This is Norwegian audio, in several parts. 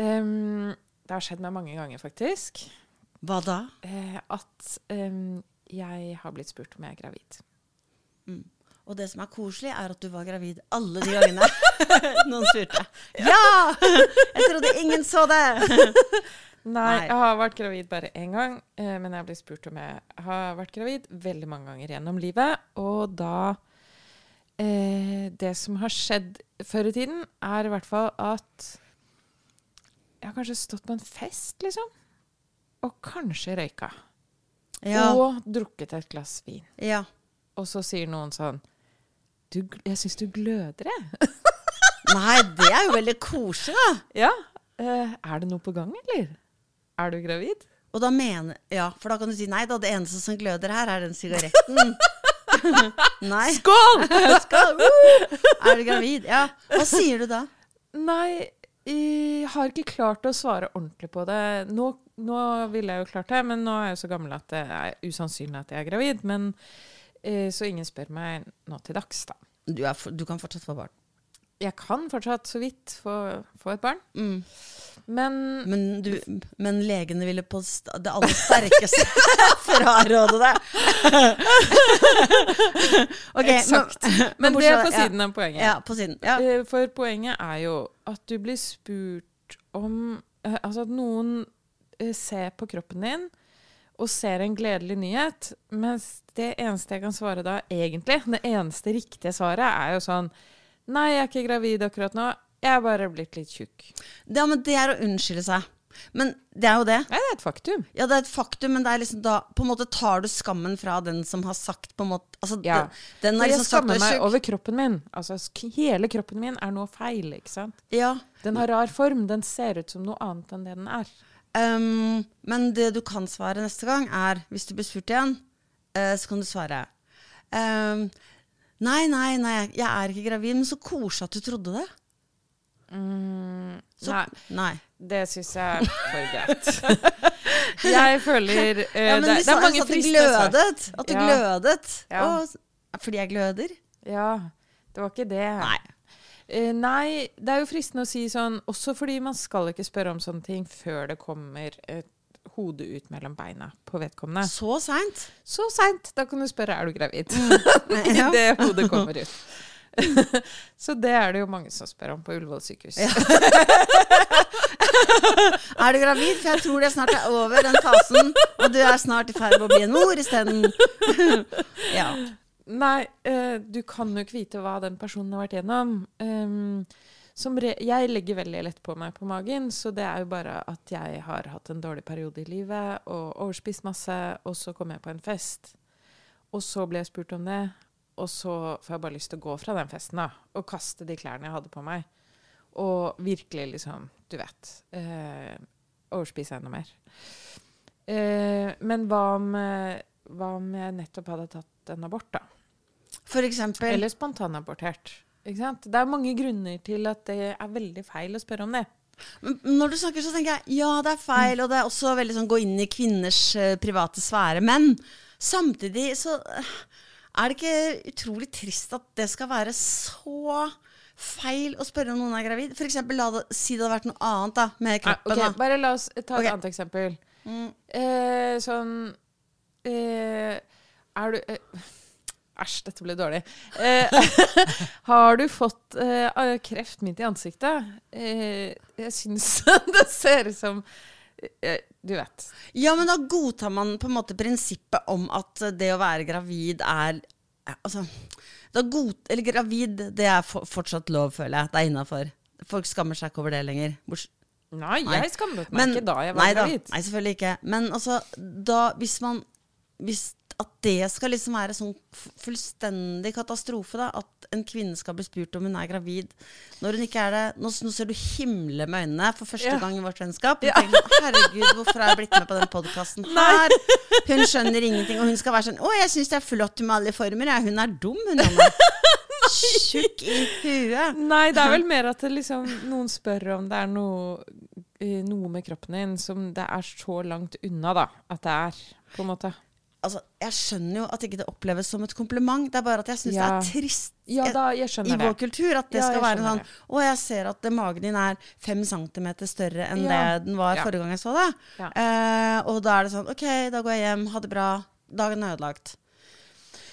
Em, det har skjedd meg mange ganger, faktisk. Hva da? Uh, at um, jeg har blitt spurt om jeg er gravid. Og det som er koselig, er at du var gravid alle de gangene noen spurte. Ja! Jeg trodde ingen så det! Nei. jeg har vært gravid bare én gang, eh, men jeg blir spurt om jeg har vært gravid veldig mange ganger gjennom livet. Og da eh, Det som har skjedd før i tiden, er i hvert fall at jeg har kanskje stått på en fest, liksom. Og kanskje røyka. Ja. Og drukket et glass vin. ja. Og så sier noen sånn du, Jeg syns du gløder, jeg. Nei, det er jo veldig koselig, da. Ja. Uh, er det noe på gang, eller? Er du gravid? Og da mener Ja, for da kan du si nei, da. Det eneste som gløder her, er den sigaretten. nei. Skål! Skål! uh, er du gravid? Ja. Hva sier du da? Nei, jeg har ikke klart å svare ordentlig på det. Nå, nå ville jeg jo klart det, men nå er jeg jo så gammel at det er usannsynlig at jeg er gravid. Men, eh, så ingen spør meg nå til dags, da. Du, er du kan fortsatt få barn. Jeg kan fortsatt så vidt få, få et barn, Mm. men Men, du, men legene ville på det aller sterkeste fraråde det. okay, Eksakt. Men, Men det er på på ja. siden av poenget. Ja, på siden. Ja. Eh, For poenget er jo at du blir spurt om eh, Altså at noen eh, ser på kroppen din og ser en gledelig nyhet, mens det eneste jeg kan svare da, egentlig, det eneste riktige svaret, er jo sånn Nei, jeg er ikke gravid akkurat nå. Jeg er bare blitt litt tjukk. ja, men det er å unnskylde seg. Men det er jo det. Nei, det er et faktum. Ja, det er et faktum, men det er liksom da På en måte tar du skammen fra den som har sagt på en måte Altså, Ja. den, den er liksom jeg liksom sagt skammer er meg over kroppen min. Altså, hele kroppen min er nå feil, ikke sant? Ja. Den har rar form. Den ser ut som noe annet enn det den er. Um, men det du kan svare neste gang, er Hvis du blir spurt igjen, uh, så kan du svare um, Nei, nei, nei, jeg er ikke gravid, men så koselig at du trodde det. Så, Nei. nei. Det syns jeg er for greit. jeg føler uh, Ja, men det, de det sa er mange altså at du glødet. At du Ja. glødet. Ja. Og, fordi jeg gløder? Ja, det var ikke det. Nei. Uh, nei, det er jo fristende å si sånn Også fordi man skal ikke spørre om sånne ting før det kommer et hode ut mellom beina på vedkommende. Så seint? Så seint! Da kan du spørre er du gravid. Ja. Idet hodet kommer ut. Så det er det jo mange som spør om på Ullevål sykehus. Er du gravid? For jeg tror det snart er over, den fasen. Og du er snart i ferd med å bli en mor isteden. ja. Nei, eh, du kan jo ikke vite hva den personen har vært gjennom. Re jeg legger veldig lett på meg på magen, så det er jo bare at jeg har hatt en dårlig periode i livet og overspist masse, og så kom jeg på en fest. Og så ble jeg spurt om det, og så får jeg bare lyst til å gå fra den festen da, og kaste de klærne jeg hadde på meg. Og virkelig liksom, du vet, eh, overspise enda mer. Eh, men hva om, eh, hva om jeg nettopp hadde tatt en abort, da? For eksempel. Eller spontanabortert. Det er mange grunner til at det er veldig feil å spørre om det. Når du snakker, så tenker jeg ja, det er feil, og det er også veldig sånn gå inn i kvinners eh, private sfære. Men samtidig så eh, er det ikke utrolig trist at det skal være så feil å spørre om noen er gravid? For eksempel, la det, si det hadde vært noe annet da, med kroppen. ok, da. bare la oss ta et annet eksempel. Mm. Eh, sånn eh, Er du Æsj, dette ble dårlig. Eh, har du fått eh, kreft midt i ansiktet? Eh, jeg syns det ser ut som eh, Du vet. Ja, men da godtar man på en måte prinsippet om at det å være gravid er Altså da god, Eller gravid, det er for, fortsatt lov, føler jeg. Det er innafor. Folk skammer seg ikke over det lenger. Bors- Nei, jeg skammet meg Men- ikke da jeg var nei da, gravid. Nei, selvfølgelig ikke. Men altså, da hvis man Hvis at det skal liksom være sånn fullstendig katastrofe, da. At en kvinne skal bli spurt om hun er gravid når hun ikke er det. Nå, nå ser du himle med øynene for første Ja. gang i vårt vennskap. Ja. tenker Herregud, hvorfor har jeg blitt med på den podkasten her? Hun skjønner ingenting, og hun skal være sånn Å, jeg syns det er flott med alle former. Ja, hun er dum, hun Anna. Tjukk i huet. Nei, det er vel mer at det liksom, noen spør om det er noe, eh, noe med kroppen din som det er så langt unna, da. At det er, på en måte. Altså, jeg skjønner jo at ikke det oppleves som et kompliment. Det er bare at jeg syns Ja. det er trist Ja, eh, da, jeg i skjønner vår det. kultur at det Ja, skal være sånn Å, jeg ser at eh, magen din er fem centimeter større enn Ja. det den var Ja. forrige gang jeg så deg. Ja. Eh, og da er det sånn OK, da går jeg hjem. Ha det bra. Dagen er ødelagt.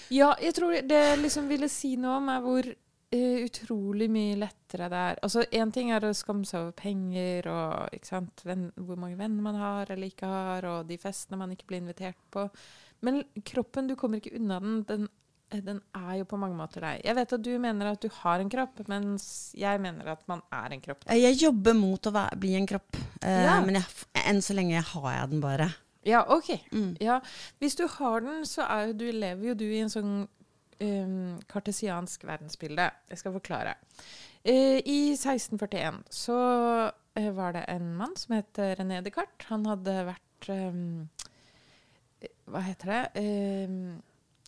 Ja, jeg tror det jeg liksom ville si noe om, er hvor eh, utrolig mye lettere det er. Altså, Én ting er å skamme seg over penger og venn, hvor mange venner man har eller ikke har, og de festene man ikke blir invitert på. Men kroppen, du kommer ikke unna den. Den, eh, den er jo på mange måter deg. Jeg vet at du mener at du har en kropp, mens jeg mener at man er en kropp. Eh, Jeg jobber mot å være, bli en kropp, eh, Ja. men jeg, enn så lenge har jeg den bare. Ja, OK. Mm. Ja, Hvis du har den, så er jo du, lever jo du i en sånn um, kartesiansk verdensbilde. Jeg skal forklare. Uh, I 1641 så uh, var det en mann som het René Descartes. Han hadde vært um, eh, Hva heter det? Um,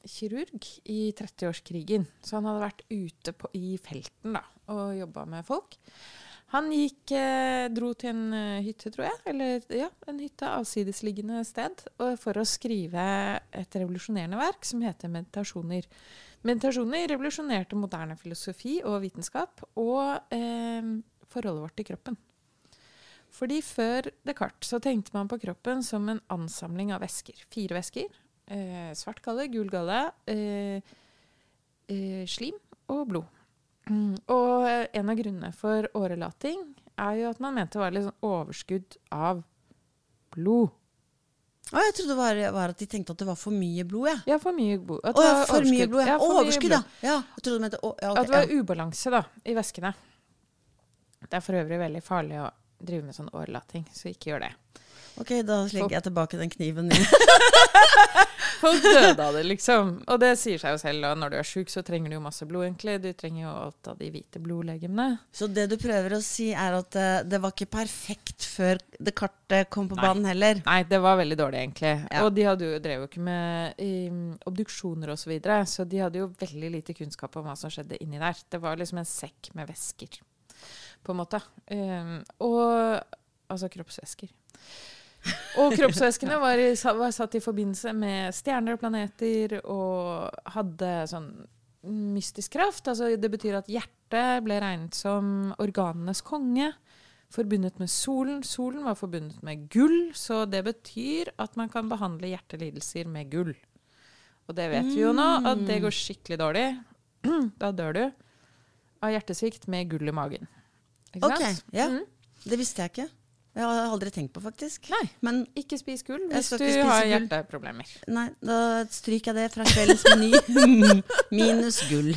kirurg i 30-årskrigen. Så han hadde vært ute på, i felten da, og jobba med folk. Han gikk, eh, dro til en eh, hytte, tror jeg, eller ja, en hytte avsidesliggende sted, for å skrive et revolusjonerende verk som heter Meditasjoner. Meditasjoner revolusjonerte moderne filosofi og vitenskap og eh, forholdet vårt til kroppen. Fordi før Descartes så tenkte man på kroppen som en ansamling av væsker. Fire væsker. Eh, svart galle, gul galle, eh, eh, slim og blod. Mm. Og eh, en av grunnene for årelating er jo at man mente det var litt sånn overskudd av blod. Å, jeg trodde det var, var at de tenkte at det var for mye blod, Ja, Ja, for mye blod. At Å ja, for mye blod. Ja. Ja, for Overskudd, ja. blod. ja. Jeg trodde de mente å, ja, okay, At det var ubalanse da, i væskene. Det er for øvrig veldig farlig å drive med sånn årelating, så ikke gjør det. Ok, da legger jeg tilbake den kniven min. Folk døde av det, liksom. Og det sier seg jo selv. Og når du er sjuk, så trenger du jo masse blod, egentlig. Du trenger jo alt av de hvite blodlegemene. Så det du prøver å si, er at eh, det var ikke perfekt før det kartet kom på Nei. banen heller? Nei, det var veldig dårlig, egentlig. Ja. Og de hadde jo, drev jo ikke med um, obduksjoner osv., så, videre, så de hadde jo veldig lite kunnskap om hva som skjedde inni der. Det var liksom en sekk med væsker, på en måte. Um, og Altså kroppsvæsker. Og kroppsvæskene var, i, var satt i forbindelse med stjerner og planeter og hadde sånn mystisk kraft. Altså, det betyr at hjertet ble regnet som organenes konge forbundet med solen. Solen var forbundet med gull, så det betyr at man kan behandle hjertelidelser med gull. Og det vet vi jo nå, at det går skikkelig dårlig. Da dør du av hjertesvikt med gull i magen. Ikke sant? ja. Mm. Det visste jeg ikke. Jeg har aldri tenkt på, faktisk. Nei, Men ikke spis gull hvis du har gull. hjerteproblemer. nei, da stryker jeg det fra kveldens meny. Minus gull.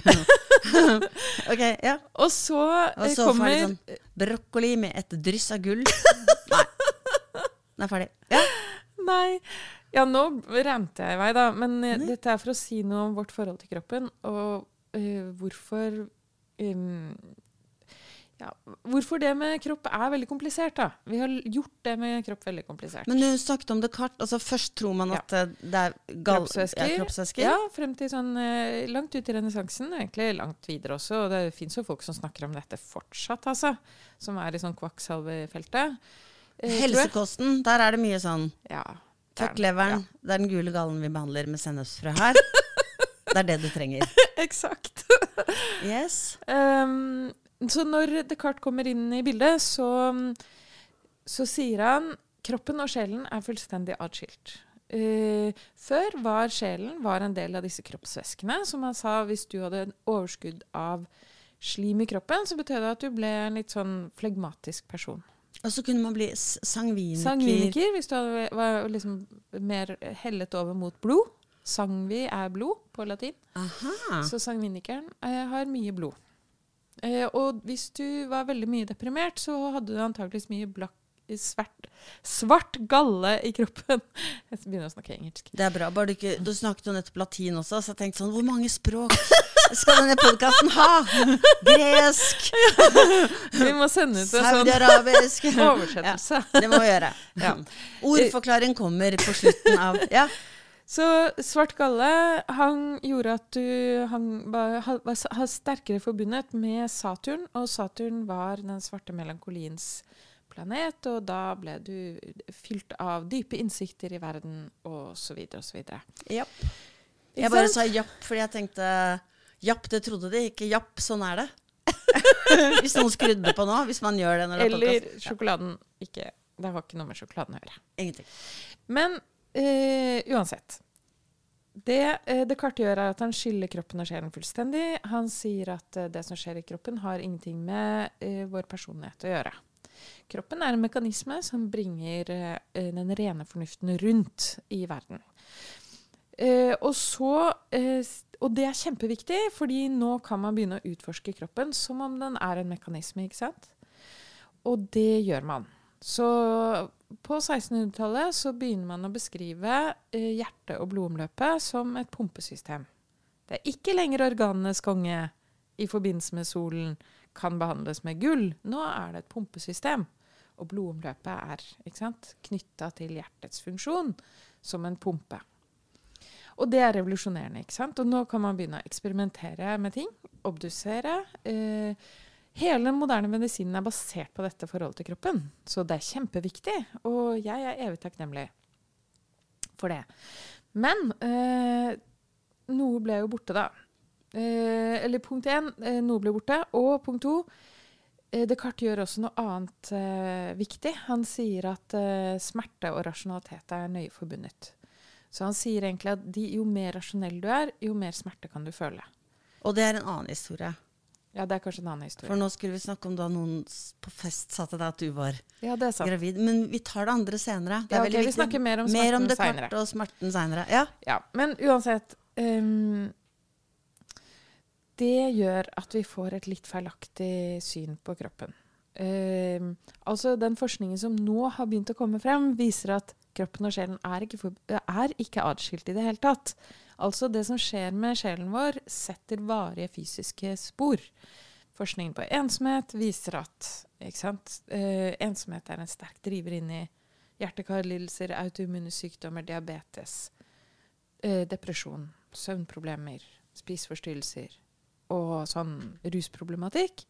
ok, ja. Og så, Og eh, så kommer sånn brokkoli med et dryss av gull. Nei. Den er ferdig. Ja. Nei. Ja, nå rente jeg i vei, da. Men eh, Nei. dette er for å si noe om vårt forhold til kroppen, og uh, hvorfor um, ja, Hvorfor det med kropp er veldig komplisert, da. Vi har gjort det med kropp veldig komplisert. Men du snakket om Descartes. Altså, først tror man at ja. det er gal Kroppsvæsker. Ja, kroppsvæsker. Ja, frem til sånn eh, langt ut i renessansen, egentlig langt videre også. Og det fins jo folk som snakker om dette fortsatt, altså. Som er i sånn kvakksalvefeltet. Eh. Helsekosten, der er det mye sånn Ja. Fuck det er- Det er den gule gallen vi behandler med sennepsfrø her. Det er det du trenger. Ja, eksakt. Yes. Um, så når Descartes kommer inn i bildet, så, så sier han kroppen og sjelen er fullstendig atskilt. Uh, før var sjelen var en del av disse kroppsvæskene. Som han sa, hvis du hadde en overskudd av slim i kroppen, så betød det at du ble en litt sånn flegmatisk person. Og så kunne man bli sangviniker. Sangviniker, hvis du hadde, var liksom mer hellet over mot blod. Sangvi er blod på latin. Aha. Så sangvinikeren uh, har mye blod. Eh, og hvis du var veldig mye deprimert, så hadde du antakeligvis mye blakk, svart, svart galle i kroppen. Jeg begynner å snakke engelsk. Det er bra. Bare du, ikke, du snakket jo nettopp latin også, så jeg tenkte sånn Hvor mange språk skal denne podkasten ha? Gresk, Vi må sende ut en sånn oversettelse. Ja, det må vi gjøre. Ja. Ordforklaring kommer på slutten av Ja. Så svart galle han gjorde at du han var, var, sterkere forbundet med Saturn, og Saturn var den svarte melankoliens planet, og da ble du fylt av dype innsikter i verden, og så videre og så videre. Japp. Jeg bare sa japp fordi jeg tenkte japp, det trodde de. Ikke japp, sånn er det. hvis noen skrudde på nå. Hvis man gjør det er Eller podcast. sjokoladen ikke Det har ikke noe med sjokoladen å gjøre. Ingenting. Men eh, uansett. Det eh, Descartes gjør, er at han skiller kroppen og sjelen fullstendig. Han sier at eh, det som skjer i kroppen, har ingenting med eh, vår personlighet å gjøre. Kroppen er en mekanisme som bringer eh, den rene fornuften rundt i verden. Eh, og så eh, Og det er kjempeviktig, fordi nå kan man begynne å utforske kroppen som om den er en mekanisme, ikke sant? Og det gjør man. Så på 1600-tallet så begynner man å beskrive eh, hjerte- og blodomløpet som et pumpesystem. Det er ikke lenger organenes konge i forbindelse med solen kan behandles med gull. Nå er det et pumpesystem. Og blodomløpet er knytta til hjertets funksjon som en pumpe. Og det er revolusjonerende. ikke sant? Og nå kan man begynne å eksperimentere med ting. Obdusere. Eh, hele den moderne medisinen er basert på dette forholdet til kroppen. Så det er kjempeviktig, og jeg er evig takknemlig for det. Men eh, noe ble jo borte, da. Eh, eller punkt én, eh, noe ble borte. Og punkt to, eh, Descartes gjør også noe annet eh, viktig. Han sier at eh, smerte og rasjonalitet er nøye forbundet. Så han sier egentlig at de, jo mer rasjonell du er, jo mer smerte kan du føle. Og det er en annen historie. Ja, det er kanskje en annen historie. For nå skulle vi snakke om da noen på fest sa til deg at du var ja, det sant. gravid. Men vi tar det andre senere. Det Ja, er ok, vi viktig. snakker mer om mer om det senere. og smerten senere. Ja. Ja, men uansett um, Det gjør at vi får et litt feilaktig syn på kroppen. Um, altså Den forskningen som nå har begynt å komme frem, viser at kroppen og sjelen er ikke, for, er ikke atskilt i det hele tatt. Altså Det som skjer med sjelen vår, setter varige fysiske spor. Forskningen på ensomhet viser at eh, ensomhet er en sterk driver inn i hjerte-karlidelser, autoimmune sykdommer, diabetes, eh, depresjon, søvnproblemer, spiseforstyrrelser og sånn rusproblematikk.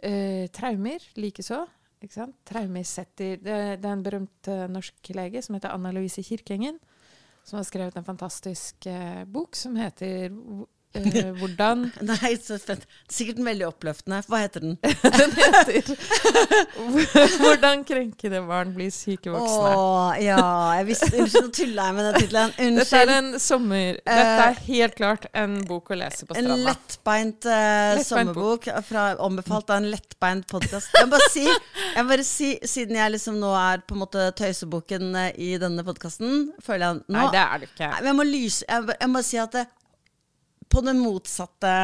Eh, traumer likeså. Ikke sant? Traumesetter. det, det er en berømt eh, norsk lege som heter Anna Louise Kirkengen, som har skrevet en fantastisk eh, bok som heter eh, Hvordan Nei, så spent. Sikkert en veldig oppløftende. Hva heter den? Den heter Hvordan krenkede barn blir syke voksne'. voksne. ja, jeg visste Unnskyld, nå tulla jeg med den tittelen. Dette er en sommer... Dette er helt klart en bok å lese på En lettbeint uh, Lettbeint sommerbok fra, ombefalt av en lettbeint podkast. Jeg må bare si, jeg bare si, siden jeg liksom nå er på en måte tøysebukken eh, i denne podkasten, føler jeg nå Nei, det er du ikke. Jeg må lyse Jeg, jeg må si at det, på den motsatte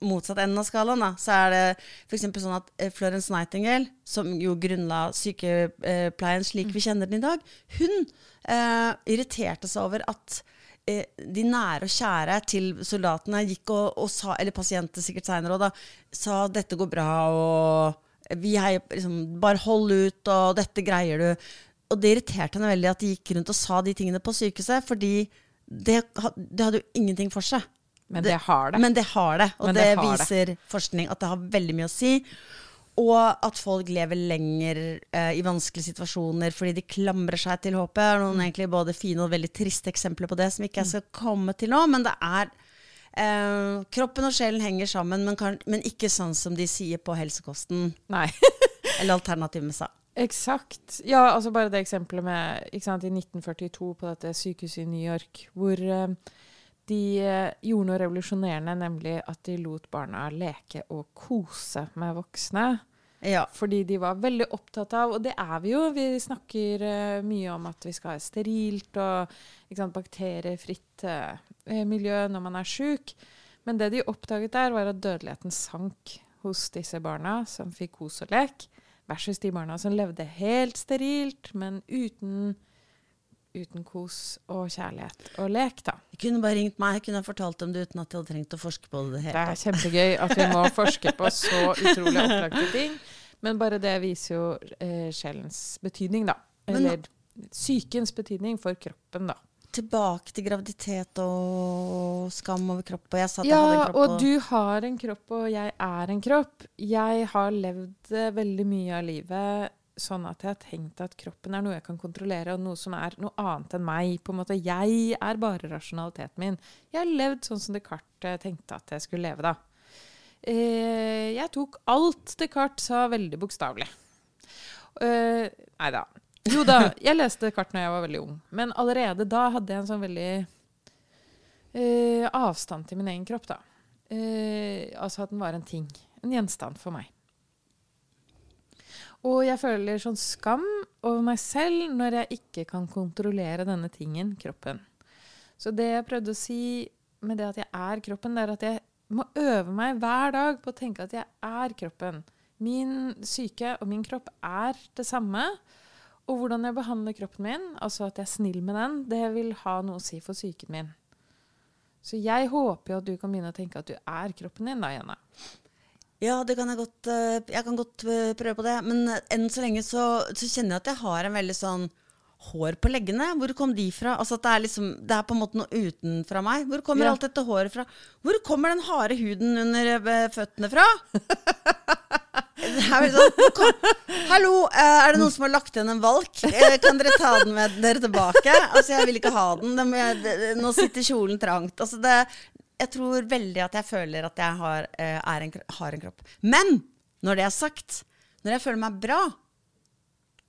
motsatte enden av skalaen, da, så er det f.eks. sånn at eh, Florence Nightingale, som jo grunnla sykepleien slik vi kjenner den i dag, hun eh, irriterte seg over at eh, de nære og kjære til soldatene gikk og, og sa, eller pasienter sikkert seinere òg, da, sa dette går bra, og vi heier liksom, bare hold ut, og dette greier du. Og det irriterte henne veldig at de gikk rundt og sa de tingene på sykehuset, fordi det, det hadde jo ingenting for seg. Men det har det. Men det har det, og det, det viser det. forskning at det har veldig mye å si. Og at folk lever lenger eh, i vanskelige situasjoner fordi de klamrer seg til håpet. Det er Mm. noen egentlig både fine og veldig triste eksempler på det som ikke jeg skal komme til nå. Men det er eh, Kroppen og sjelen henger sammen, men, kan, men ikke sånn som de sier på helsekosten. Nei. Eller Alternativ med seg. Eksakt. Ja, altså bare det eksempelet med ikke sant, i 1942 på dette sykehuset i New York, hvor eh, de eh, gjorde noe revolusjonerende, nemlig at de lot barna leke og kose med voksne. Ja. Fordi de var veldig opptatt av, og det er vi jo, vi snakker uh, mye om at vi skal ha sterilt og sant, bakteriefritt uh, miljø når man er sjuk. Men det de oppdaget der, var at dødeligheten sank hos disse barna som fikk kos og lek, versus de barna som levde helt sterilt, men uten, uten kos og kjærlighet og lek, da. De kunne bare ringt meg, jeg kunne fortalt dem det uten at jeg hadde trengt å forske på det. Helt. det er kjempegøy at vi må forske på så utrolig opplagte ting. Men bare det viser jo eh, sjelens betydning, da. Eller sykens betydning for kroppen, da. tilbake til graviditet og skam over kropp. Og jeg sa at jeg hadde Ja, en kropp. og du har en kropp, og jeg er en kropp. Jeg har levd eh, veldig mye av livet sånn at jeg har tenkt at kroppen er noe jeg kan kontrollere, og noe som er noe annet enn meg. På en måte, Jeg er bare rasjonaliteten min. Jeg har levd sånn som Descartes tenkte at jeg skulle leve, da. Eh, jeg tok alt Descartes sa, veldig bokstavelig. Uh, nei da. Jo da, jeg leste Descartes når jeg var veldig ung, men allerede da hadde jeg en sånn veldig eh, avstand til min egen kropp, da. Eh, altså at den var en ting. En gjenstand for meg. Og jeg føler sånn skam over meg selv når jeg ikke kan kontrollere denne tingen, kroppen. Så det jeg prøvde å si med det at jeg er kroppen, det er at jeg må øve meg hver dag på å tenke at jeg er kroppen. Min syke og min kropp er det samme. Og hvordan jeg behandler kroppen min, altså at jeg er snill med den, det vil ha noe å si for psyken min. Så jeg håper jo at du kan begynne å tenke at du er kroppen din da, Jenna. Ja, det kan jeg godt eh, Jeg kan godt eh, prøve på det. Men eh, enn så lenge så, så kjenner jeg at jeg har en veldig sånn hår på leggene. Hvor kom de fra? Altså at det er liksom Det er på en måte noe utenfra meg. Hvor kommer Ja. alt dette håret fra? Hvor kommer den harde huden under føttene fra? Det er sånn, Hallo, er det noen som har lagt igjen en valk? Kan dere ta den med dere tilbake? Altså, jeg vil ikke ha den. Nå sitter kjolen trangt. Altså, det, jeg tror veldig at jeg føler at jeg har, eh, er en, har en kropp. Men når det er sagt, når jeg føler meg bra,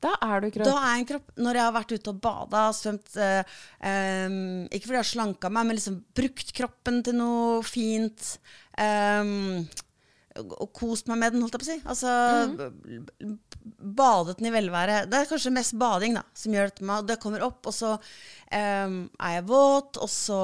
Da er du kropp. da er jeg en kropp. Når jeg har vært ute og bada, svømt eh, em, Ikke fordi jeg har slanka meg, men liksom brukt kroppen til noe fint. em, og kost meg med den, holdt jeg på å si. Altså mm. badet den i velvære. Det er kanskje mest bading da, som gjør dette med meg. Det kommer opp, og så um, er jeg våt, og så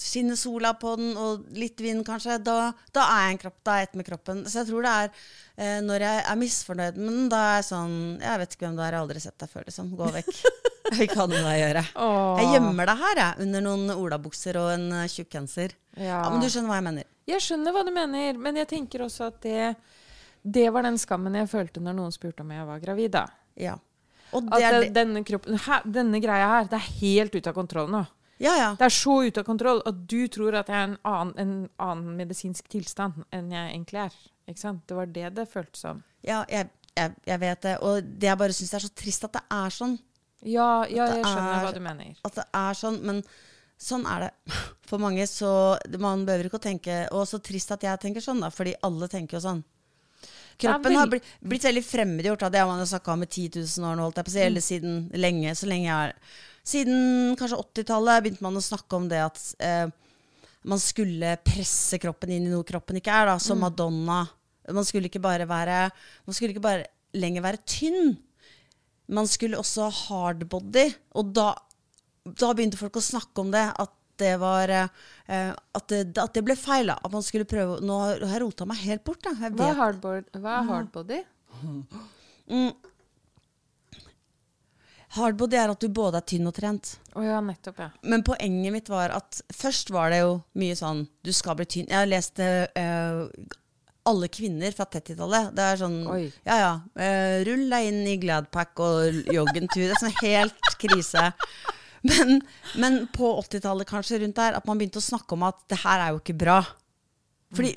skinner sola på den, og litt vind kanskje. Da, da er jeg en kropp. Da er jeg ett med kroppen. Så jeg tror det er uh, når jeg er misfornøyd med den, da er jeg sånn Jeg vet ikke hvem det er, jeg har aldri sett deg før, liksom. Gå vekk. Jeg kan hva jeg. Åh. Jeg gjemmer deg her, jeg, under noen olabukser og en tjukk tjukkgenser. Ja. Ja, men du skjønner hva jeg mener. Jeg skjønner hva du mener, men jeg tenker også at det, det var den skammen jeg følte når noen spurte om jeg var gravid. da. Ja. Og At det er det, det. denne, kroppen, her, denne greia her, det er helt ute av kontroll nå. Ja, ja. Det er så ute av kontroll at du tror at jeg er en annen, en annen medisinsk tilstand enn jeg egentlig er. Ikke sant? Det var det det føltes som. ja jeg, jeg, jeg vet det. Og det jeg bare syns er så trist at det er sånn. Ja, ja jeg skjønner er- hva du mener. At det er sånn. Men sånn er det for mange. Så man behøver ikke å tenke Og så trist at jeg tenker sånn, da. Fordi alle tenker jo sånn. Kroppen har blitt, blitt veldig fremmedgjort. Det har man jo snakka om i 10 000 år nå, holdt jeg på å si. Mm. Eller siden lenge. Så lenge jeg er Siden kanskje 80-tallet begynte man å snakke om det at eh, man skulle presse kroppen inn i noe kroppen ikke er, da. Som Mm. Madonna. Man skulle ikke bare være Man skulle ikke bare lenger være tynn. Man skulle også ha hardbody. Og da, da begynte folk å snakke om det. At det var eh, at, det, at det ble feil. da At man skulle prøve Nå har jeg rota meg helt bort. Da. Hva er hardboard, hva er hardbody? Hardbody er at du både er tynn og trent. Oh ja, nettopp, ja. Men poenget mitt var at først var det jo mye sånn Du skal bli tynn. Jeg har lest eh, alle kvinner fra 30-tallet. Det er sånn Oi. Ja ja. Uh, rull deg inn i Gladpack og jogg en tur. Det er sånn helt krise. Men, men på 80-tallet kanskje rundt der, at man begynte å snakke om at det her er jo ikke bra. Fordi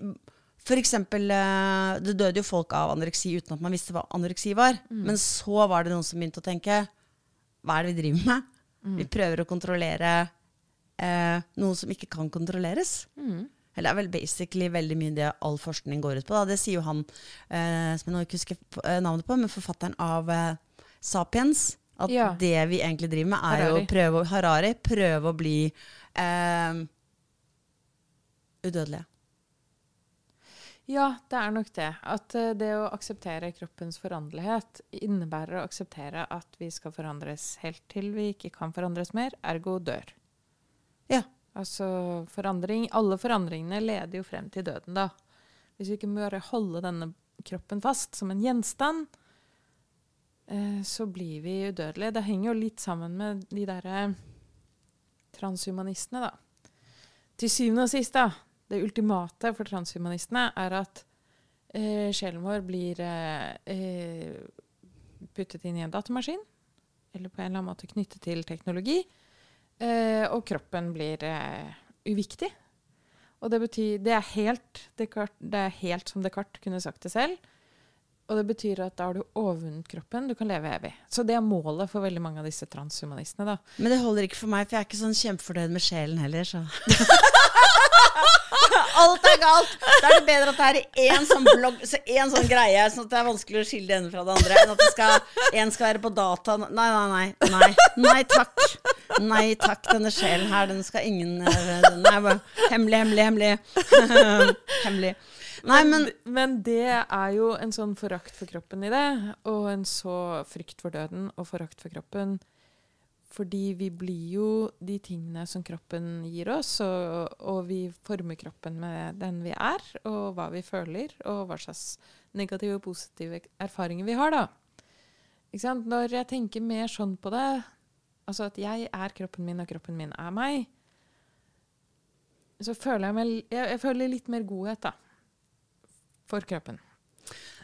for eksempel, eh, det døde jo folk av anoreksi uten at man visste hva anoreksi var. Men så var det noen som begynte å tenke hva er det vi driver med? Vi prøver å kontrollere eh, noe som ikke kan kontrolleres. Eller det er vel basically veldig mye det all forskning går ut på. Da. Det sier jo han eh, som jeg nå ikke husker eh, navnet på, men forfatteren av eh, Sapiens. At Ja. det vi egentlig driver med, er jo Harari. å prøve, Harari, prøve å bli eh, udødelige. Ja, det er nok det. At eh, det å akseptere kroppens foranderlighet innebærer å akseptere at vi skal forandres helt til vi ikke kan forandres mer, ergo dør. Ja. Altså forandring Alle forandringene leder jo frem til døden, da. Hvis vi ikke bare holde denne kroppen fast som en gjenstand, eh, så blir vi udødelige. Det henger jo litt sammen med de derre transhumanistene, da. Til syvende og sist, da. Det ultimate for transhumanistene er at eh, sjelen vår blir eh, eh, puttet inn i en datamaskin, eller på en eller annen måte knyttet til teknologi. Eh, og kroppen blir eh, uviktig. Og det betyr Det er helt Descartes, det er helt som Descartes kunne sagt det selv. Og det betyr at da har du overvunnet kroppen, du kan leve evig. Så det er målet for veldig mange av disse transhumanistene, da. Men det holder ikke for meg, for jeg er ikke sånn kjempefornøyd med sjelen heller, så Alt er galt! Da er det bedre at det er én sånn blogg, så én sånn greie, sånn at det er vanskelig å skille det ene fra det andre, enn at det skal, en skal være på data Nei, nei, nei. Nei, nei takk. Nei takk, denne sjelen her, den skal ingen Den Nei, bare hemmelig, hemmelig, hemmelig. hemmelig. Nei, men, men det er jo en sånn forakt for kroppen i det, og en så frykt for døden og forakt for kroppen. Fordi vi blir jo de tingene som kroppen gir oss, og, og, vi former kroppen med den vi er, og hva vi føler, og hva slags negative og positive erfaringer vi har, da. Når jeg tenker mer sånn på det, altså at jeg er kroppen min, og kroppen min er meg, så føler jeg meg jeg, jeg føler litt mer godhet, da. For kroppen.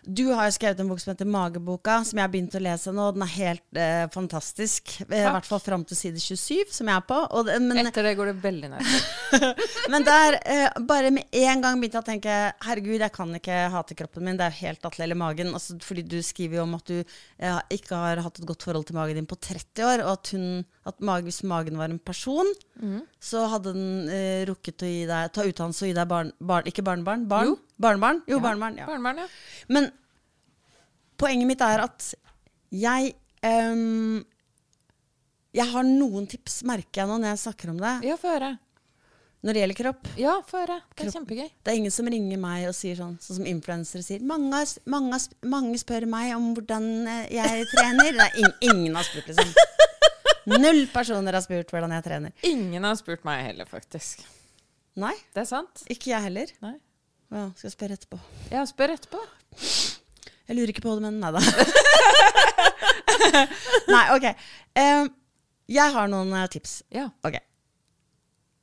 Du har jo skrevet en bok som heter Mageboka, som jeg har begynt å lese nå. Den er helt eh, fantastisk. Takk. I hvert fall fram til side 27, som jeg er på. Det, men, Etter det går det veldig nært. men der, eh, bare med en gang begynte jeg å tenke herregud, jeg kan ikke hate kroppen min. Det er helt atle eller magen. Altså, fordi du skriver jo om at du eh, ikke har hatt et godt forhold til magen din på 30 år, og at, hun, at mage, hvis magen var en person, mm. så hadde den eh, rukket å deg, ta utdannelse og gi deg barn, barn Ikke barnebarn, barn? Jo. Barnebarn? Jo, ja. barnebarn. Ja. barnebarn ja. Men poenget mitt er at jeg um, Jeg har noen tips, merker jeg nå når jeg snakker om det. Ja, få høre. Når det gjelder kropp. Ja, få høre. Det er kropp. kjempegøy. Det er ingen som ringer meg og sier sånn, sånn som influensere sier. Mange, mange, mange, spør meg om hvordan eh, jeg trener. Nei, ingen, ingen har spurt, liksom. Null personer har spurt hvordan jeg trener. Ingen har spurt meg heller, faktisk. Nei. Det er sant. Ikke jeg heller. Nei. Ja, skal jeg spørre etterpå. Ja, spør etterpå. Jeg lurer ikke på det, men nei da. nei, OK. Um, jeg har noen uh, tips. Ja. Ok.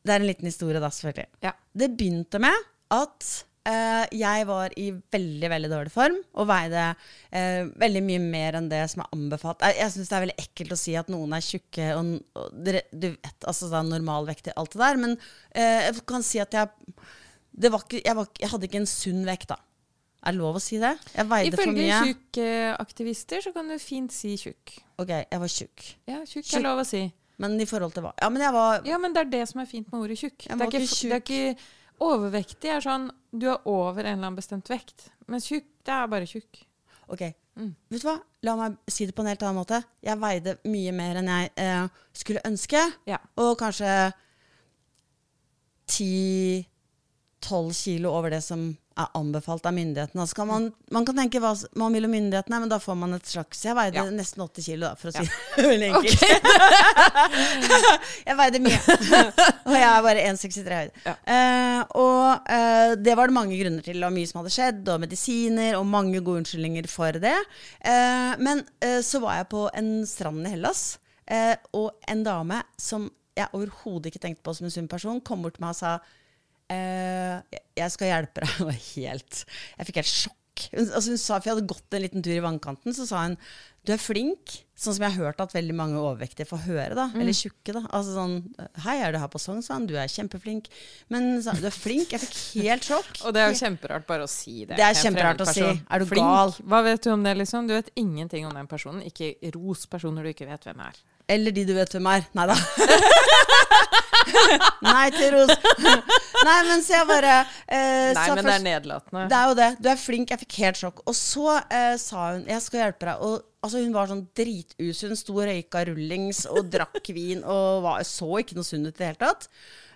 Det er en liten historie, da, selvfølgelig. Ja. Det begynte med at uh, jeg var i veldig veldig dårlig form og veide uh, veldig mye mer enn det som er anbefalt. Jeg, jeg syns det er veldig ekkelt å si at noen er tjukke og, og du vet, altså da normalvektig, alt det der, men jeg kan si at jeg, var ikke, jeg, var, jeg hadde ikke en sunn vekt, da. Er det lov å si det? Jeg veide for mye. Ifølge tjukkaktivister så kan du fint si tjukk. Ok, jeg var tjukk. Ja, tjukk er lov å si. Men i forhold til hva? Ja, men jeg var Ja, men det er det som er fint med ordet tjukk. Det ikke, det er ikke Overvektig er sånn du er over en eller annen bestemt vekt. Men tjukk, det er bare tjukk. Ok. Mm. Vet du hva? La meg si det på en helt annen måte. Jeg veide mye mer enn jeg eh, skulle ønske. Ja. Og kanskje 10-12 kilo over det som er anbefalt av myndighetene. Altså kan man, man, kan tenke hva man vil om myndighetene, men da får man et slags Jeg veide ja. nesten 80 kilo, da, for å si det veldig enkelt. Okay. jeg veide mye. og jeg er bare 1,63 høy. Ja. Uh, og uh, det var det mange grunner til, og mye som hadde skjedd, og medisiner, og mange gode unnskyldninger for det. Uh, men så var jeg på en strand i Hellas, og en dame som jeg overhodet ikke tenkte på som en sunn person, kom bort til meg og sa jeg skal hjelpe deg. Og helt Jeg fikk helt sjokk. Hun, altså hun sa, for jeg hadde gått en liten tur i vannkanten, så sa hun du er flink. Sånn som jeg har hørt at veldig mange overvektige får høre. da, mm. Eller tjukke. da, altså sånn, Hei, er du her på Sognsvann? Du er kjempeflink. Men sa, du er flink. Jeg fikk helt sjokk. Og det er jo kjemperart bare å si det. Det er kjemperart å si. Er du flink? gal? Hva vet du om det, liksom? Du vet ingenting om den personen. Ikke ros personer du ikke vet hvem er. Eller de du vet hvem er. Nei da. Nei til ros. Nei, men så jeg bare eh, Nei, men først, det er nedlatende. Det er jo det. Du er flink. Jeg fikk helt sjokk. Og så eh, sa hun 'jeg skal hjelpe deg'. Og altså, hun var sånn dritusunn. Sto og røyka rullings og drakk vin og var, så ikke noe sunn ut i det hele tatt.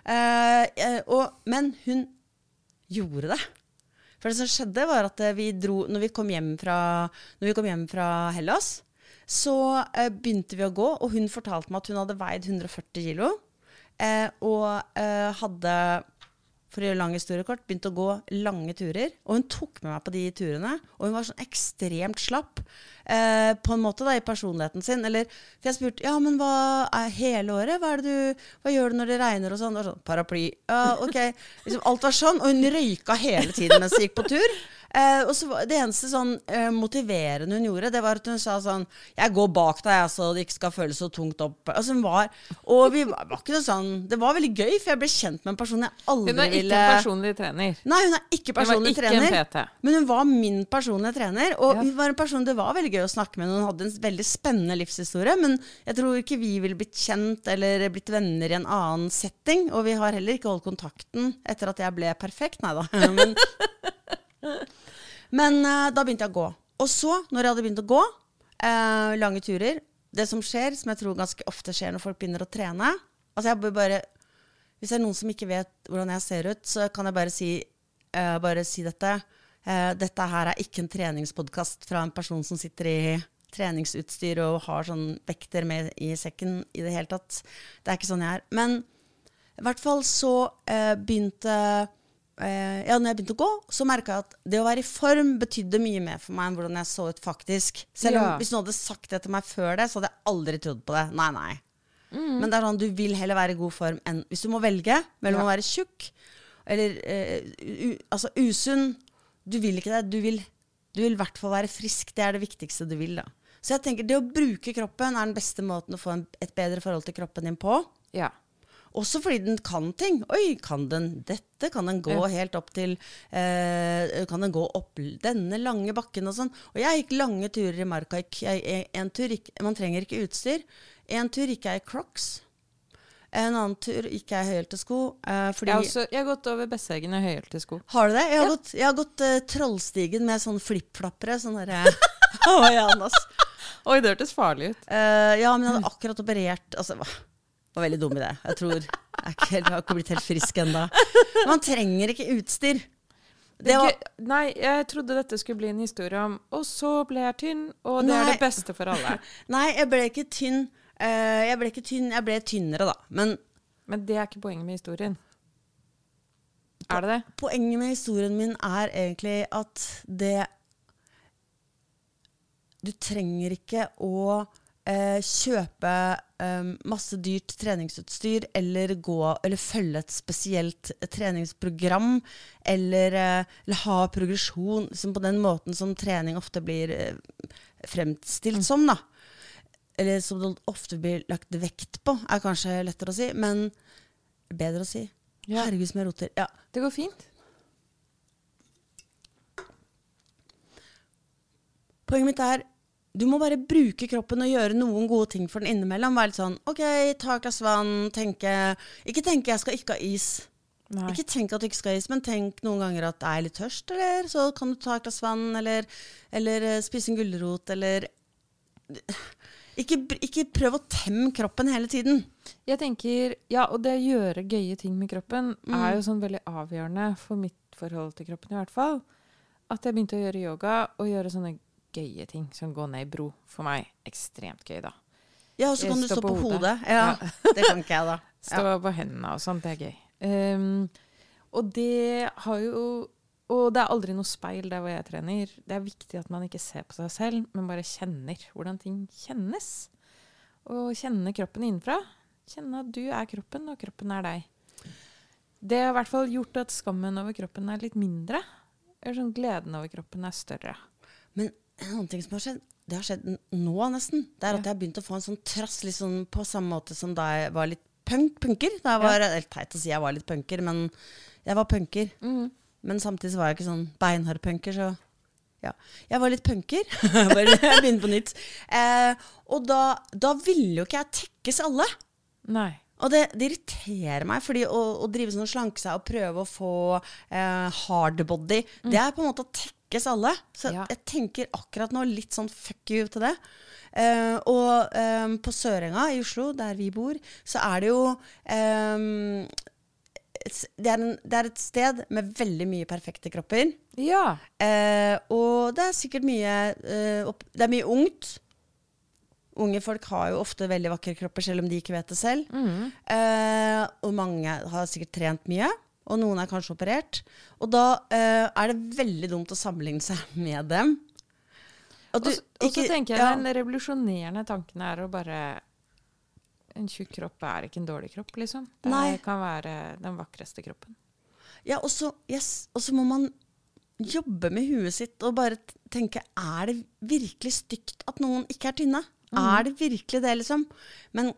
Eh, eh, og, men hun gjorde det. For det som skjedde, var at vi dro Når vi kom hjem fra, kom hjem fra Hellas, så eh, begynte vi å gå, og hun fortalte meg at hun hadde veid 140 kilo. Eh, og eh, hadde, for å gjøre lang historie kort, begynt å gå lange turer. Og hun tok med meg på de turene. Og hun var sånn ekstremt slapp eh, på en måte da, i personligheten sin. Eller, for jeg spurte ja, men hva er hele året? Hva, er det du, hva gjør du når det regner og sånn? Og sånn Paraply. Ja, ok. Liksom, alt var sånn. Og hun røyka hele tiden mens hun gikk på tur. Eh, og så Det eneste sånn eh, motiverende hun gjorde, det var at hun sa sånn 'Jeg går bak deg, jeg, så det ikke skal føles så tungt opp'. Altså hun var Og vi var, var ikke noe sånn Det var veldig gøy, for jeg ble kjent med en person jeg aldri ville Hun er ikke ville en personlig trener. Nei, hun er ikke personlig ikke trener. Men hun var min personlige trener, og Ja. hun var en person det var veldig gøy å snakke med. noen. hadde en veldig spennende livshistorie, men jeg tror ikke vi ville blitt kjent eller blitt venner i en annen setting. Og vi har heller ikke holdt kontakten etter at jeg ble perfekt, nei da. Men, men eh, da begynte jeg å gå. Og så, når jeg hadde begynt å gå, eh, lange turer Det som skjer, som jeg tror ganske ofte skjer når folk begynner å trene Altså jeg bare Hvis det er noen som ikke vet hvordan jeg ser ut, så kan jeg bare si, eh, bare si dette. Eh, dette her er ikke en treningspodkast fra en person som sitter i treningsutstyr og har sånn vekter med i sekken i det hele tatt. Det er ikke sånn jeg er. Men i hvert fall så eh, begynte eh, Ja, når jeg begynte å gå, så merka jeg at det å være i form betydde mye mer for meg enn hvordan jeg så ut faktisk. Selv om Ja. hvis noen hadde sagt det til meg før det, så hadde jeg aldri trodd på det. Nei, nei. Mm. Men det er sånn, du vil heller være i god form enn Hvis du må velge mellom Ja. å være tjukk eller eh, u, altså usunn Du vil ikke det. Du vil, du vil i hvert fall være frisk. Det er det viktigste du vil. da. Så jeg tenker det å bruke kroppen er den beste måten å få en, et bedre forhold til kroppen din på. Ja. Også fordi den kan ting. Oi, kan den dette? Kan den gå helt opp til eh, Kan den gå opp denne lange bakken og sånn? Og jeg gikk lange turer i marka. Jeg- jeg- En tur man trenger ikke utstyr. En tur gikk jeg i crocs. En annen tur gikk jeg i høyhælte sko. Eh, fordi Jeg, også, jeg har gått over Besseggen i høyhælte sko. Har du det? Jeg har gått, jeg har gått uh, Trollstigen med sånn flippflappere. Sånn derre. Oi, det hørtes farlig ut. Uh, ja, men jeg hadde akkurat operert Altså, det var, veldig dum idé. Jeg tror Jeg, ikke jeg har ikke blitt helt frisk ennå. Man trenger ikke utstyr. Det var, Nei, jeg trodde dette skulle bli en historie om Og så ble jeg tynn, og det er det beste for alle. nei, jeg ble ikke tynn. Eh, jeg ble ikke tynn, jeg ble tynnere, da. Men Men det er ikke poenget med historien. Er det det? poenget med historien min er egentlig at det Du trenger ikke å uh, kjøpe eh, masse dyrt treningsutstyr eller gå eller følge et spesielt treningsprogram eller, uh, eller ha progresjon liksom på den måten som trening ofte blir fremstilt som. da. Eller som det ofte blir lagt vekt på, er kanskje lettere å si, men bedre å si. Ja. Herregud, som jeg roter. Ja. Det går fint. Poenget mitt er du må bare bruke kroppen og gjøre noen gode ting for den innimellom. Være litt sånn OK, ta et glass vann, tenke Ikke tenke 'jeg skal ikke ha is'. Nei. Ikke tenk at du ikke skal ha is, men tenk noen ganger at jeg er litt tørst, eller så kan du ta et glass vann, eller, eller eh, spise en gulrot, eller ikke, ikke prøv å temme kroppen hele tiden. Jeg tenker, ja, og det å gjøre gøye ting med kroppen Mm. er jo sånn veldig avgjørende for mitt forhold til kroppen i hvert fall. At jeg begynte å gjøre yoga og gjøre sånne gøye ting som gå ned i bro. For meg ekstremt gøy, da. Ja, og så kan du Stå stå på på hodet. hodet. Ja, Det kan ikke jeg, da. Stå på hendene og sånt, det er gøy. Um, og det har jo Og det er aldri noe speil der hvor jeg trener. Det er viktig at man ikke ser på seg selv, men bare kjenner hvordan ting kjennes. Og kjenne kroppen innenfra. Kjenne at du er kroppen, og kroppen er deg. Det har i hvert fall gjort at skammen over kroppen er litt mindre. Eller sånn gleden over kroppen er større. Men en annen ting som har skjedd, det har skjedd nå nesten, det er at Ja. jeg har begynt å få en sånn trass litt sånn på samme måte som da jeg var litt punk, punker. Da jeg var, Helt teit å si jeg var litt punker, men jeg var punker. Men samtidig var jeg ikke sånn beinhard punker, så ja. Jeg var litt punker. Bare jeg begynner på nytt. Eh, og da, da ville jo ikke jeg tekkes alle. Nei. Og det, det irriterer meg, fordi å, å drive sånn og slanke seg og prøve å få eh, hard body, det er på en måte å tekkes alle. Så Ja. jeg tenker akkurat nå litt sånn fuck you til det. Eh, og eh, på Sørenga i Oslo, der vi bor, så er det jo eh, det, er en, det er et sted med veldig mye perfekte kropper. Ja. Eh, og det er sikkert mye eh, opp, Det er mye ungt. Unge folk har jo ofte veldig vakre kropper, selv om de ikke vet det selv. Mm. Eh, og mange har sikkert trent mye, og noen er kanskje operert. Og da eh, er det veldig dumt å sammenligne seg med dem. Og så tenker jeg ja, den revolusjonerende tanken er å bare En tjukk kropp er ikke en dårlig kropp, liksom. Det Nei. kan være den vakreste kroppen. Ja, og så yes, må man jobbe med huet sitt og bare tenke Er det virkelig stygt at noen ikke er tynne? Er det virkelig det, liksom? Men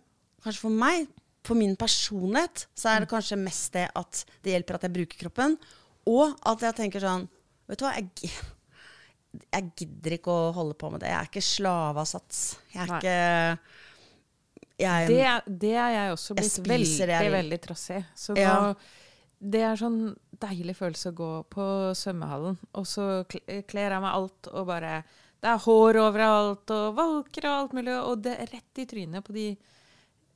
kanskje for meg, for min personlighet, så er det kanskje mest det at det hjelper at jeg bruker kroppen, og at jeg tenker sånn Vet du hva, jeg, jeg gidder ikke å holde på med det. Jeg er ikke slave av sats. Jeg er Nei. ikke jeg, Det, det er jeg også blitt jeg veldig, jeg veldig trassig. i. Så Ja. det er sånn deilig følelse å gå på svømmehallen, og så kl- kler jeg meg alt og bare Det er hår overalt og valker og alt mulig, og det er rett i trynet på de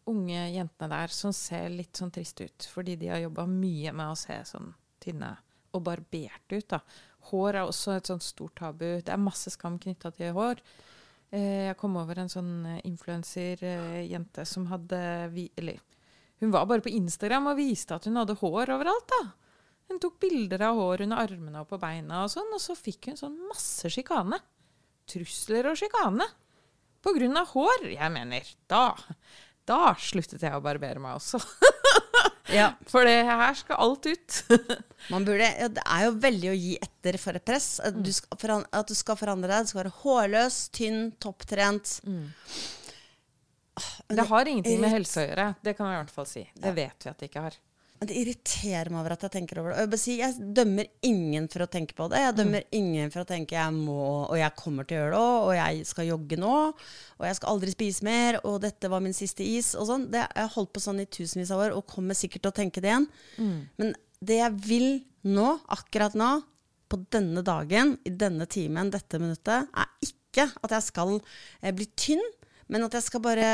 unge jentene der som ser litt sånn trist ut, fordi de har jobba mye med å se sånn tynne og barbert ut. da. Hår er også et sånt stort tabu. Det er masse skam knytta til hår. Eh, jeg kom over en sånn influenserjente som hadde Eller hun var bare på Instagram og viste at hun hadde hår overalt. da. Hun tok bilder av hår under armene og på beina, og sånn, og så fikk hun sånn masse sjikane. Trusler og sjikane. På grunn av hår. Jeg mener, da Da sluttet jeg å barbere meg også. ja. For det her skal alt ut. Man burde, ja, det er jo veldig å gi etter for et press. At du skal, forandre, at du skal forandre deg. Du skal være hårløs, tynn, topptrent. Det har ingenting med helse å gjøre. Det kan vi i hvert fall si. Det vet vi at det ikke har. Det irriterer meg over at jeg tenker over det. Jeg, si, jeg dømmer ingen for å tenke på det. Jeg dømmer ingen for å tenke jeg må, og jeg kommer til å gjøre det òg, og jeg skal jogge nå, og jeg skal aldri spise mer, og dette var min siste is, og sånn. Det, jeg har holdt på sånn i tusenvis av år, og kommer sikkert til å tenke det igjen. Men det jeg vil nå, akkurat nå, på denne dagen, i denne timen, dette minuttet, er ikke at jeg skal eh, bli tynn, men at jeg skal bare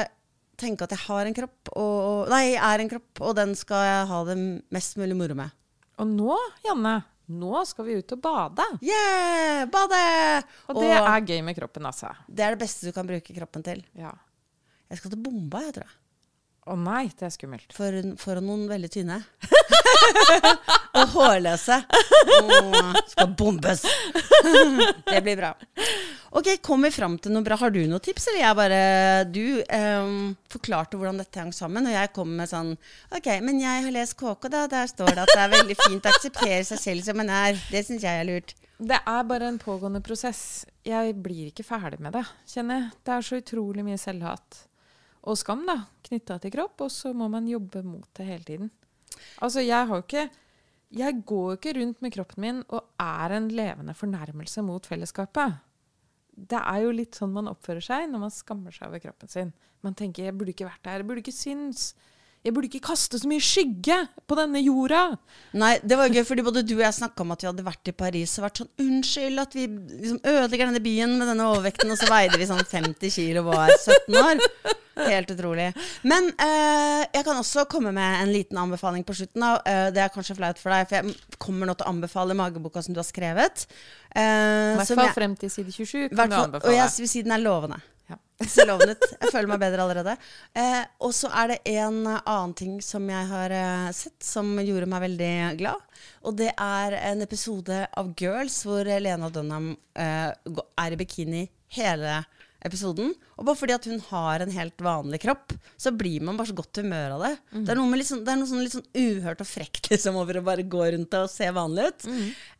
tenke at jeg har en kropp, og, nei, jeg er en kropp, og den skal jeg ha det mest mulig moro med. Og nå, Janne, nå skal vi ut og bade. Yeah! Bade! Og det er gøy med kroppen, altså. det er det beste du kan bruke kroppen til. Ja. Jeg skal til Bomba, jeg tror jeg. Å nei, det er skummelt. For, for noen veldig tynne. og hårløse. Åh, skal bombes. det blir bra. Ok, kom vi fram til noe bra? Har du noen tips, eller jeg bare Du um, forklarte hvordan dette hang sammen, og jeg kom med sånn Ok, men jeg har lest KK, da. Der står det at det er veldig fint å akseptere seg selv som en er. Det syns jeg er lurt. Det er bare en pågående prosess. Jeg blir ikke ferdig med det, kjenner jeg. Det er så utrolig mye selvhat og skam da, knytta til kropp, og så må man jobbe mot det hele tiden. Altså, jeg har jo ikke Jeg går jo ikke rundt med kroppen min og er en levende fornærmelse mot fellesskapet. Det er jo litt sånn man oppfører seg når man skammer seg over kroppen sin. Man tenker 'jeg burde ikke vært der', 'jeg burde ikke synes'. Jeg burde ikke kaste så mye skygge på denne jorda. Nei, det var gøy, fordi både du og jeg snakka om at vi hadde vært i Paris og vært sånn Unnskyld at vi liksom ødelegger denne byen med denne overvekten, og så veide vi sånn 50 kilo og var 17 år. Helt utrolig. Men eh, jeg kan også komme med en liten anbefaling på slutten. Eh, det er kanskje flaut for deg, for jeg kommer nå til å anbefale mageboka som du har skrevet. Eh, I hvert fall frem til side 27 kan du anbefale. Og jeg vil si den er lovende. Ut. Jeg føler meg bedre allerede. Eh, og så er det en annen ting som jeg har eh, sett, som gjorde meg veldig glad. Og det er en episode av Girls hvor Lena Dunham eh, er i bikini hele episoden. Og bare fordi at hun har en helt vanlig kropp, så blir man bare så godt humør av det. Det er noe, med litt sånn, det er noe sånn litt sånn uhørt og frekt liksom, over å bare gå rundt og se vanlig ut.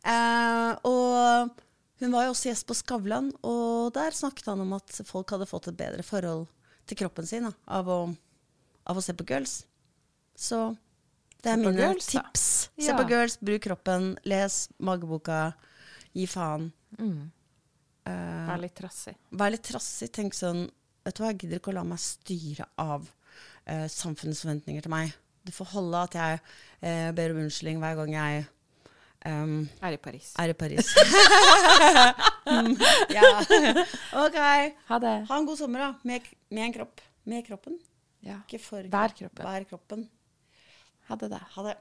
Eh, og hun var jo også gjest på Skavlan, og der snakket han om at folk hadde fått et bedre forhold til kroppen sin da, av, å, av å se på girls. Så det er mine Girls, tips. tips. Se på girls, bruk kroppen, les mageboka, gi faen. Mm. Uh, Vær litt trassig. Vær litt trassig. Tenk sånn Vet du hva, jeg gidder ikke å la meg styre av uh, samfunnets forventninger til meg. Du får holde at jeg uh, ber om unnskyldning hver gang jeg ehm, Er i Paris. er i Paris. Mm, ja. Ok. Ha det. Ha en god sommer, da. Med, med en kropp. Med kroppen. Ja. Ikke for Hver kroppen. Hver kroppen. Ha det, da. Ha det.